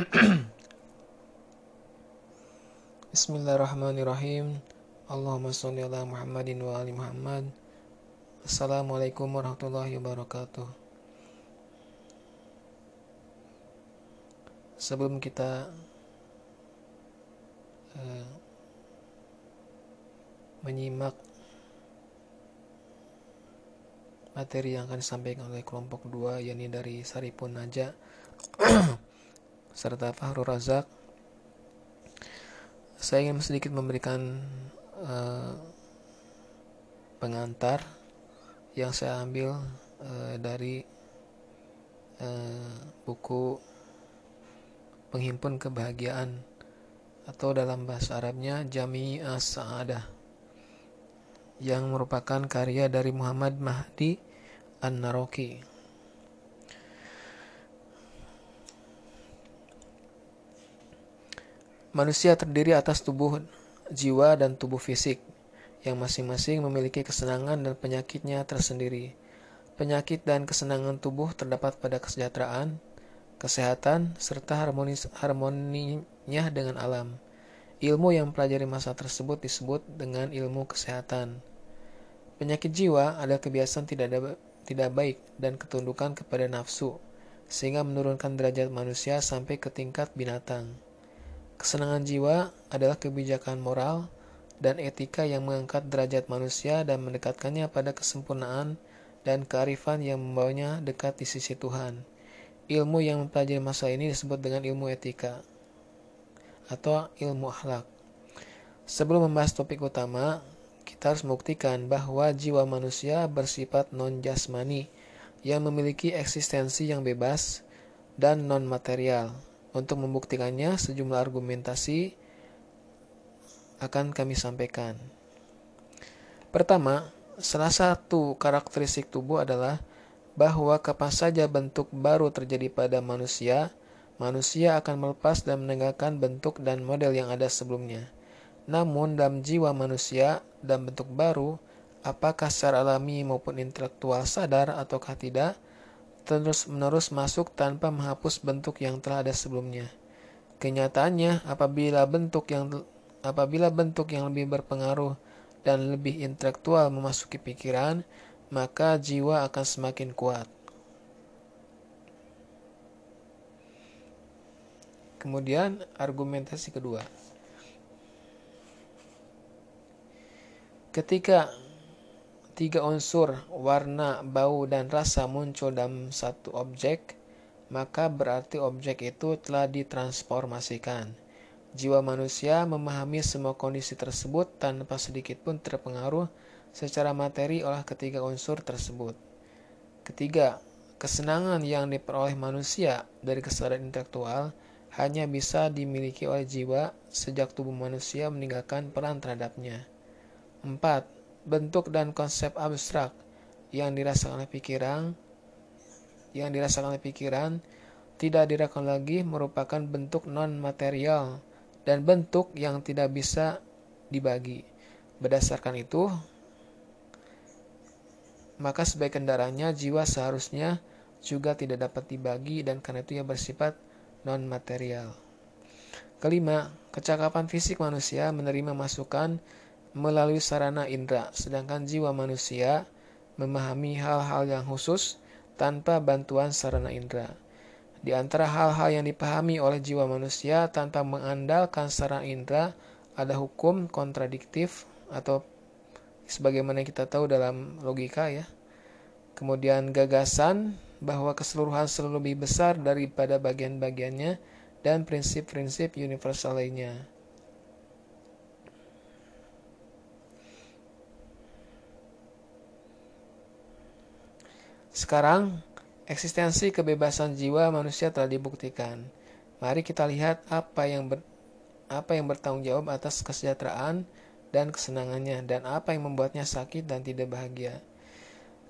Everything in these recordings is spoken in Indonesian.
Bismillahirrahmanirrahim. Allahumma sholli ala Muhammadin wa ali Muhammad. Assalamualaikum warahmatullahi wabarakatuh. Sebelum kita uh, menyimak materi yang akan disampaikan oleh kelompok 2 yakni dari Saripun Naja serta Fahru Razak saya ingin sedikit memberikan uh, pengantar yang saya ambil uh, dari uh, buku penghimpun kebahagiaan atau dalam bahasa Arabnya Jami As-Sa'adah yang merupakan karya dari Muhammad Mahdi An-Naroki. Manusia terdiri atas tubuh, jiwa, dan tubuh fisik, yang masing-masing memiliki kesenangan dan penyakitnya tersendiri. Penyakit dan kesenangan tubuh terdapat pada kesejahteraan, kesehatan, serta harmonis, harmoninya dengan alam. Ilmu yang mempelajari masa tersebut disebut dengan ilmu kesehatan. Penyakit jiwa adalah kebiasaan tidak ada, tidak baik dan ketundukan kepada nafsu, sehingga menurunkan derajat manusia sampai ke tingkat binatang. Kesenangan jiwa adalah kebijakan moral dan etika yang mengangkat derajat manusia dan mendekatkannya pada kesempurnaan dan kearifan yang membawanya dekat di sisi Tuhan. Ilmu yang mempelajari masa ini disebut dengan ilmu etika atau ilmu akhlak. Sebelum membahas topik utama, kita harus membuktikan bahwa jiwa manusia bersifat non-jasmani yang memiliki eksistensi yang bebas dan non-material. Untuk membuktikannya, sejumlah argumentasi akan kami sampaikan. Pertama, salah satu karakteristik tubuh adalah bahwa kapan saja bentuk baru terjadi pada manusia, manusia akan melepas dan meninggalkan bentuk dan model yang ada sebelumnya. Namun dalam jiwa manusia dan bentuk baru, apakah secara alami maupun intelektual sadar ataukah tidak, terus-menerus masuk tanpa menghapus bentuk yang telah ada sebelumnya. Kenyataannya, apabila bentuk yang apabila bentuk yang lebih berpengaruh dan lebih intelektual memasuki pikiran, maka jiwa akan semakin kuat. Kemudian argumentasi kedua. Ketika tiga unsur warna, bau, dan rasa muncul dalam satu objek, maka berarti objek itu telah ditransformasikan. Jiwa manusia memahami semua kondisi tersebut tanpa sedikit pun terpengaruh secara materi oleh ketiga unsur tersebut. Ketiga, kesenangan yang diperoleh manusia dari kesadaran intelektual hanya bisa dimiliki oleh jiwa sejak tubuh manusia meninggalkan peran terhadapnya. 4. Bentuk dan konsep abstrak yang dirasakan oleh pikiran yang dirasakan oleh pikiran tidak dirasakan lagi merupakan bentuk non material dan bentuk yang tidak bisa dibagi. Berdasarkan itu, maka sebagai kendaraannya jiwa seharusnya juga tidak dapat dibagi dan karena itu ia bersifat non material. Kelima, kecakapan fisik manusia menerima masukan melalui sarana indera, sedangkan jiwa manusia memahami hal-hal yang khusus tanpa bantuan sarana indera. Di antara hal-hal yang dipahami oleh jiwa manusia tanpa mengandalkan sarana indera ada hukum kontradiktif atau sebagaimana kita tahu dalam logika ya. Kemudian gagasan bahwa keseluruhan selalu lebih besar daripada bagian-bagiannya dan prinsip-prinsip universal lainnya. Sekarang, eksistensi kebebasan jiwa manusia telah dibuktikan. Mari kita lihat apa yang ber, apa yang bertanggung jawab atas kesejahteraan dan kesenangannya dan apa yang membuatnya sakit dan tidak bahagia.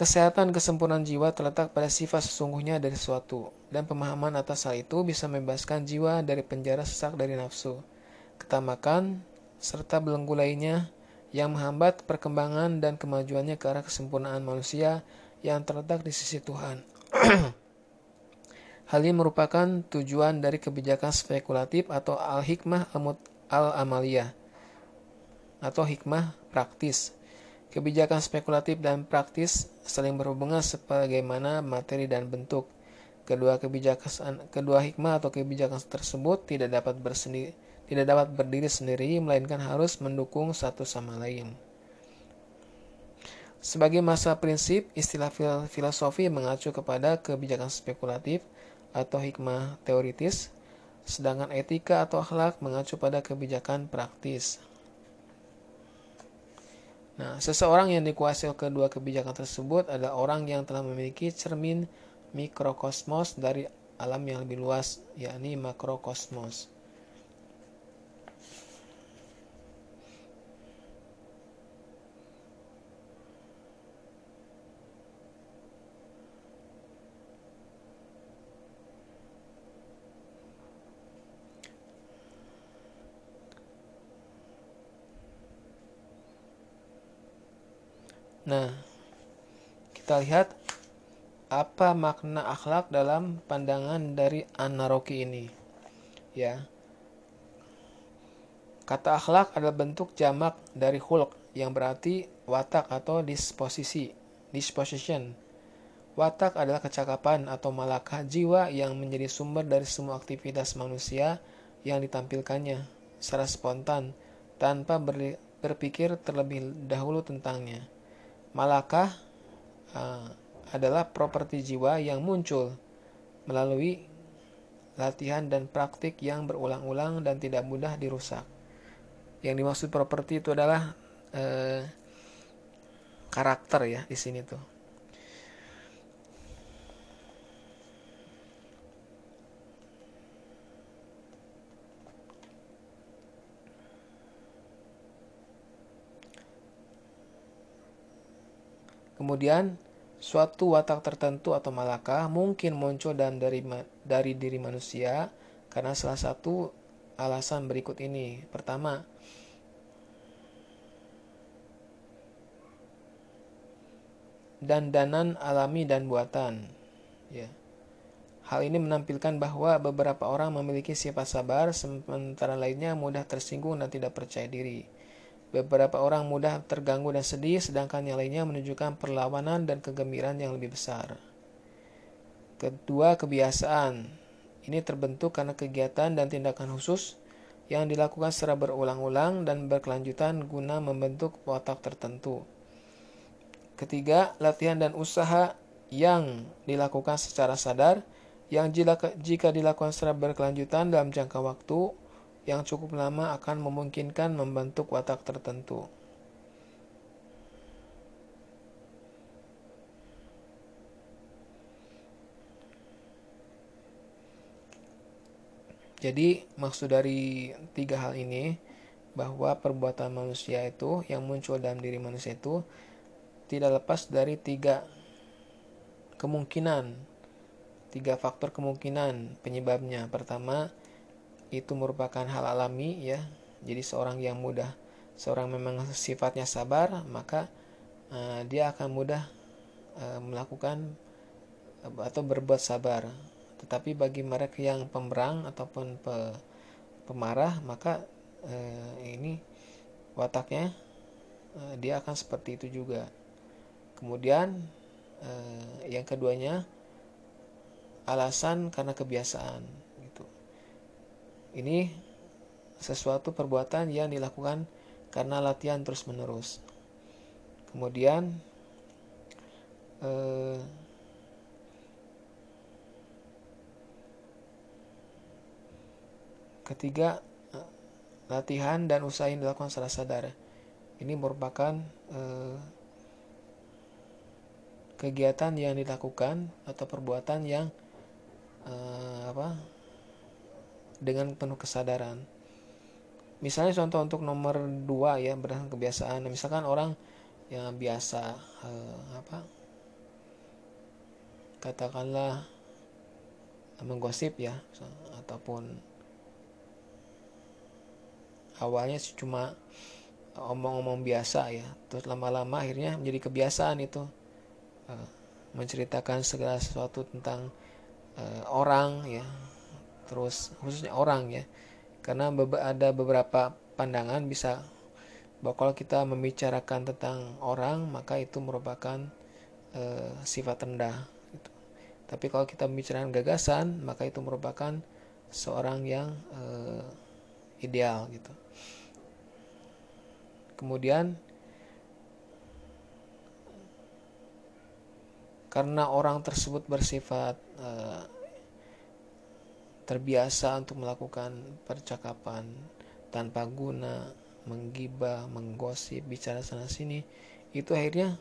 Kesehatan kesempurnaan jiwa terletak pada sifat sesungguhnya dari suatu, dan pemahaman atas hal itu bisa membebaskan jiwa dari penjara sesak dari nafsu, ketamakan, serta belenggu lainnya yang menghambat perkembangan dan kemajuannya ke arah kesempurnaan manusia yang terletak di sisi Tuhan. Hal ini merupakan tujuan dari kebijakan spekulatif atau al-hikmah al-amaliyah atau hikmah praktis. Kebijakan spekulatif dan praktis saling berhubungan sebagaimana materi dan bentuk. Kedua kebijakan kedua hikmah atau kebijakan tersebut tidak dapat bersendiri tidak dapat berdiri sendiri melainkan harus mendukung satu sama lain. Sebagai masa prinsip, istilah filosofi mengacu kepada kebijakan spekulatif atau hikmah teoritis, sedangkan etika atau akhlak mengacu pada kebijakan praktis. Nah, seseorang yang dikuasai kedua kebijakan tersebut adalah orang yang telah memiliki cermin mikrokosmos dari alam yang lebih luas, yakni makrokosmos. Nah, kita lihat apa makna akhlak dalam pandangan dari Anaroki ini. Ya. Kata akhlak adalah bentuk jamak dari hulk yang berarti watak atau disposisi, disposition. Watak adalah kecakapan atau malakah jiwa yang menjadi sumber dari semua aktivitas manusia yang ditampilkannya secara spontan tanpa berpikir terlebih dahulu tentangnya. Malakah uh, adalah properti jiwa yang muncul melalui latihan dan praktik yang berulang-ulang dan tidak mudah dirusak. Yang dimaksud properti itu adalah uh, karakter ya di sini tuh. Kemudian, suatu watak tertentu atau malakah mungkin muncul dan dari, dari diri manusia karena salah satu alasan berikut ini. Pertama, dandanan alami dan buatan. Ya. Hal ini menampilkan bahwa beberapa orang memiliki sifat sabar, sementara lainnya mudah tersinggung dan tidak percaya diri. Beberapa orang mudah terganggu dan sedih, sedangkan yang lainnya menunjukkan perlawanan dan kegembiraan yang lebih besar. Kedua, kebiasaan. Ini terbentuk karena kegiatan dan tindakan khusus yang dilakukan secara berulang-ulang dan berkelanjutan guna membentuk watak tertentu. Ketiga, latihan dan usaha yang dilakukan secara sadar yang jika dilakukan secara berkelanjutan dalam jangka waktu yang cukup lama akan memungkinkan membentuk watak tertentu. Jadi maksud dari tiga hal ini bahwa perbuatan manusia itu yang muncul dalam diri manusia itu tidak lepas dari tiga kemungkinan, tiga faktor kemungkinan penyebabnya. Pertama, itu merupakan hal alami ya. Jadi seorang yang mudah seorang memang sifatnya sabar maka uh, dia akan mudah uh, melakukan atau berbuat sabar. Tetapi bagi mereka yang pemberang ataupun pe, pemarah maka uh, ini wataknya uh, dia akan seperti itu juga. Kemudian uh, yang keduanya alasan karena kebiasaan ini sesuatu perbuatan yang dilakukan karena latihan terus-menerus. Kemudian eh, ketiga latihan dan usaha yang dilakukan secara sadar. Ini merupakan eh, kegiatan yang dilakukan atau perbuatan yang eh, apa dengan penuh kesadaran. Misalnya contoh untuk nomor dua ya berdasarkan kebiasaan. Misalkan orang yang biasa eh, apa katakanlah menggosip ya ataupun awalnya cuma omong-omong biasa ya terus lama-lama akhirnya menjadi kebiasaan itu eh, menceritakan segala sesuatu tentang uh, orang ya terus khususnya orang ya karena ada beberapa pandangan bisa bahwa kalau kita membicarakan tentang orang maka itu merupakan uh, sifat rendah gitu. tapi kalau kita membicarakan gagasan maka itu merupakan seorang yang uh, ideal gitu kemudian karena orang tersebut bersifat uh, terbiasa untuk melakukan percakapan tanpa guna, menggibah, menggosip, bicara sana sini, itu akhirnya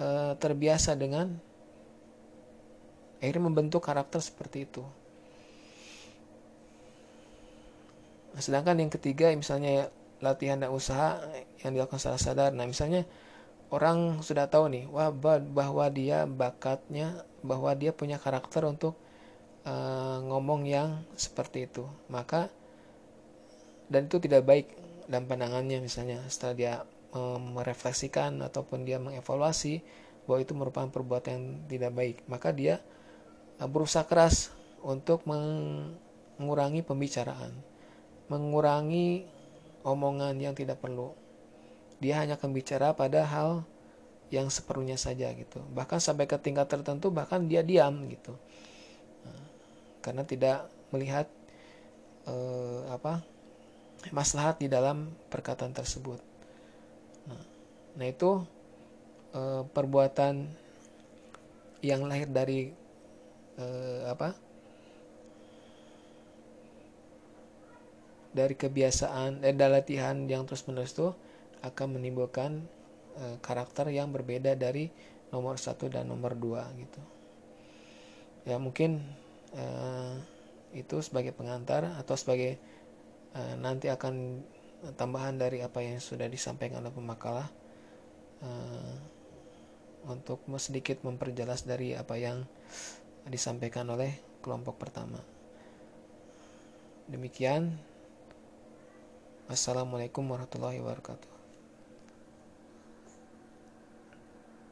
uh, terbiasa dengan akhirnya membentuk karakter seperti itu. Sedangkan yang ketiga misalnya latihan dan usaha yang dilakukan secara sadar. Nah, misalnya orang sudah tahu nih wah bahwa dia bakatnya bahwa dia punya karakter untuk uh, ngomong yang seperti itu. Maka dan itu tidak baik dalam pandangannya misalnya setelah dia uh, merefleksikan ataupun dia mengevaluasi bahwa itu merupakan perbuatan yang tidak baik maka dia uh, berusaha keras untuk mengurangi pembicaraan mengurangi omongan yang tidak perlu. Dia hanya akan bicara pada hal yang seperlunya saja gitu. Bahkan sampai ke tingkat tertentu bahkan dia diam gitu karena tidak melihat eh, apa maslahat di dalam perkataan tersebut. Nah, nah itu eh, perbuatan yang lahir dari eh, apa dari kebiasaan eh, dan latihan yang terus menerus tuh akan menimbulkan e, karakter yang berbeda dari nomor satu dan nomor dua gitu. Ya mungkin e, itu sebagai pengantar atau sebagai e, nanti akan tambahan dari apa yang sudah disampaikan oleh pemakalah e, untuk sedikit memperjelas dari apa yang disampaikan oleh kelompok pertama. Demikian. Assalamualaikum warahmatullahi wabarakatuh